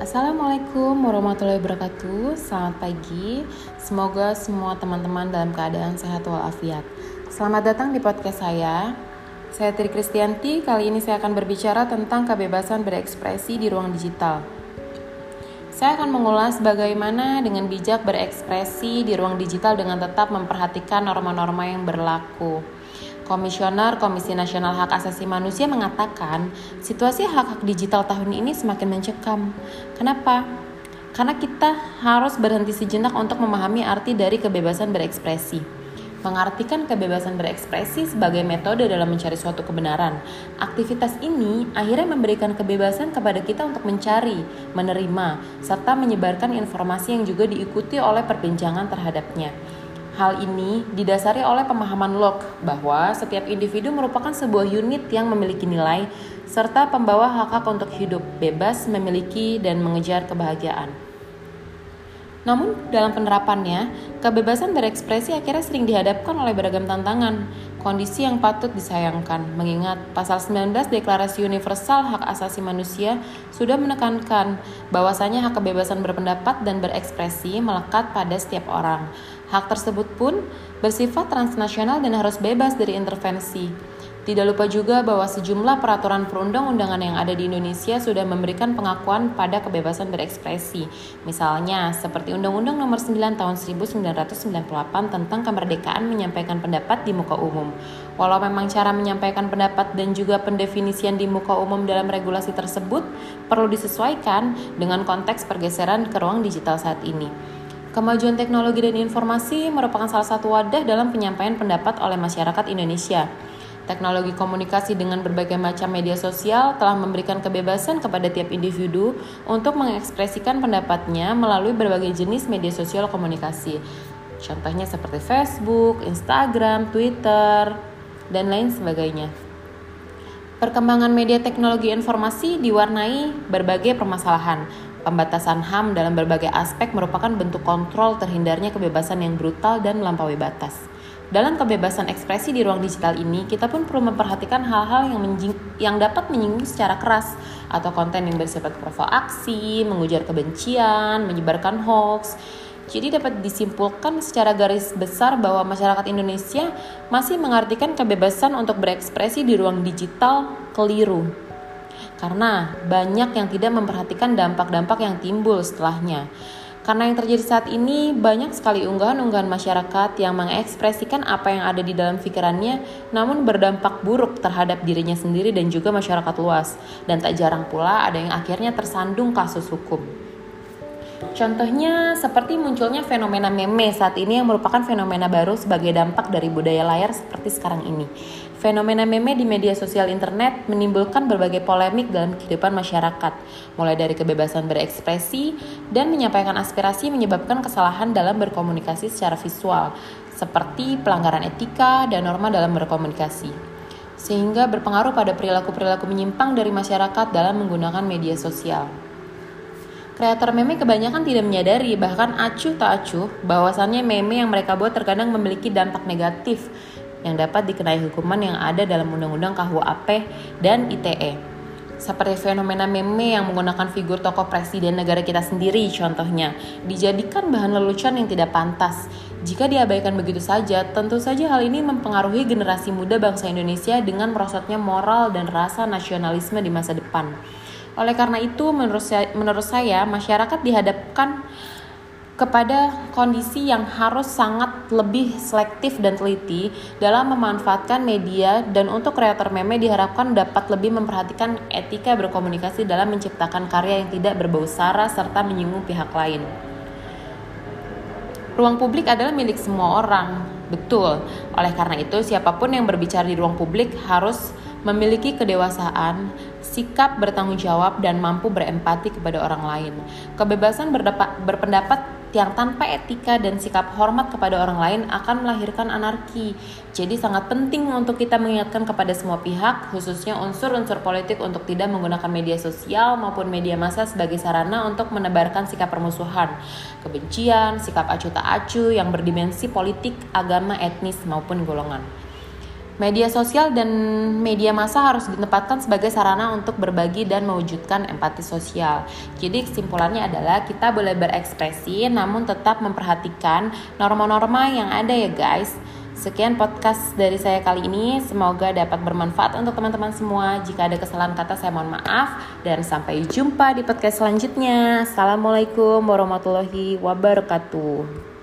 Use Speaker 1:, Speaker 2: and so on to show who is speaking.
Speaker 1: Assalamualaikum warahmatullahi wabarakatuh. Selamat pagi. Semoga semua teman-teman dalam keadaan sehat walafiat. Selamat datang di podcast saya. Saya Tri Kristianti. Kali ini saya akan berbicara tentang kebebasan berekspresi di ruang digital. Saya akan mengulas bagaimana dengan bijak berekspresi di ruang digital dengan tetap memperhatikan norma-norma yang berlaku Komisioner Komisi Nasional Hak Asasi Manusia mengatakan situasi hak-hak digital tahun ini semakin mencekam. Kenapa? Karena kita harus berhenti sejenak untuk memahami arti dari kebebasan berekspresi. Mengartikan kebebasan berekspresi sebagai metode dalam mencari suatu kebenaran. Aktivitas ini akhirnya memberikan kebebasan kepada kita untuk mencari, menerima, serta menyebarkan informasi yang juga diikuti oleh perbincangan terhadapnya. Hal ini didasari oleh pemahaman Locke bahwa setiap individu merupakan sebuah unit yang memiliki nilai serta pembawa hak-hak untuk hidup bebas, memiliki dan mengejar kebahagiaan. Namun, dalam penerapannya, kebebasan berekspresi akhirnya sering dihadapkan oleh beragam tantangan, kondisi yang patut disayangkan, mengingat pasal 19 Deklarasi Universal Hak Asasi Manusia sudah menekankan bahwasanya hak kebebasan berpendapat dan berekspresi melekat pada setiap orang. Hak tersebut pun bersifat transnasional dan harus bebas dari intervensi. Tidak lupa juga bahwa sejumlah peraturan perundang-undangan yang ada di Indonesia sudah memberikan pengakuan pada kebebasan berekspresi. Misalnya, seperti Undang-Undang Nomor 9 Tahun 1998 tentang kemerdekaan menyampaikan pendapat di muka umum. Walau memang cara menyampaikan pendapat dan juga pendefinisian di muka umum dalam regulasi tersebut perlu disesuaikan dengan konteks pergeseran ke ruang digital saat ini. Kemajuan teknologi dan informasi merupakan salah satu wadah dalam penyampaian pendapat oleh masyarakat Indonesia. Teknologi komunikasi dengan berbagai macam media sosial telah memberikan kebebasan kepada tiap individu untuk mengekspresikan pendapatnya melalui berbagai jenis media sosial komunikasi. Contohnya seperti Facebook, Instagram, Twitter, dan lain sebagainya. Perkembangan media teknologi informasi diwarnai berbagai permasalahan. Pembatasan HAM dalam berbagai aspek merupakan bentuk kontrol terhindarnya kebebasan yang brutal dan melampaui batas. Dalam kebebasan ekspresi di ruang digital ini, kita pun perlu memperhatikan hal-hal yang, yang dapat menyinggung secara keras atau konten yang bersifat provokaksi, mengujar kebencian, menyebarkan hoax. Jadi dapat disimpulkan secara garis besar bahwa masyarakat Indonesia masih mengartikan kebebasan untuk berekspresi di ruang digital keliru. Karena banyak yang tidak memperhatikan dampak-dampak yang timbul setelahnya. Karena yang terjadi saat ini banyak sekali unggahan-unggahan masyarakat yang mengekspresikan apa yang ada di dalam pikirannya namun berdampak buruk terhadap dirinya sendiri dan juga masyarakat luas. Dan tak jarang pula ada yang akhirnya tersandung kasus hukum. Contohnya seperti munculnya fenomena meme saat ini yang merupakan fenomena baru sebagai dampak dari budaya layar seperti sekarang ini. Fenomena meme di media sosial internet menimbulkan berbagai polemik dalam kehidupan masyarakat, mulai dari kebebasan berekspresi dan menyampaikan aspirasi menyebabkan kesalahan dalam berkomunikasi secara visual, seperti pelanggaran etika dan norma dalam berkomunikasi sehingga berpengaruh pada perilaku-perilaku menyimpang dari masyarakat dalam menggunakan media sosial. Kreator meme kebanyakan tidak menyadari, bahkan acuh tak acuh, bahwasannya meme yang mereka buat terkadang memiliki dampak negatif yang dapat dikenai hukuman yang ada dalam Undang-Undang KUHP dan ITE. Seperti fenomena meme yang menggunakan figur tokoh presiden negara kita sendiri contohnya, dijadikan bahan lelucon yang tidak pantas. Jika diabaikan begitu saja, tentu saja hal ini mempengaruhi generasi muda bangsa Indonesia dengan merosotnya moral dan rasa nasionalisme di masa depan. Oleh karena itu, menurut saya, menurut saya masyarakat dihadapkan kepada kondisi yang harus sangat lebih selektif dan teliti dalam memanfaatkan media dan untuk kreator meme diharapkan dapat lebih memperhatikan etika berkomunikasi dalam menciptakan karya yang tidak berbau sara serta menyinggung pihak lain. Ruang publik adalah milik semua orang, betul. Oleh karena itu, siapa pun yang berbicara di ruang publik harus memiliki kedewasaan, sikap bertanggung jawab, dan mampu berempati kepada orang lain. Kebebasan berpendapat yang tanpa etika dan sikap hormat kepada orang lain akan melahirkan anarki. Jadi sangat penting untuk kita mengingatkan kepada semua pihak, khususnya unsur-unsur politik untuk tidak menggunakan media sosial maupun media massa sebagai sarana untuk menebarkan sikap permusuhan, kebencian, sikap acuh tak acuh yang berdimensi politik, agama, etnis maupun golongan. Media sosial dan media massa harus ditempatkan sebagai sarana untuk berbagi dan mewujudkan empati sosial. Jadi kesimpulannya adalah kita boleh berekspresi namun tetap memperhatikan norma-norma yang ada ya guys. Sekian podcast dari saya kali ini. Semoga dapat bermanfaat untuk teman-teman semua. Jika ada kesalahan kata saya mohon maaf dan sampai jumpa di podcast selanjutnya. Assalamualaikum warahmatullahi wabarakatuh.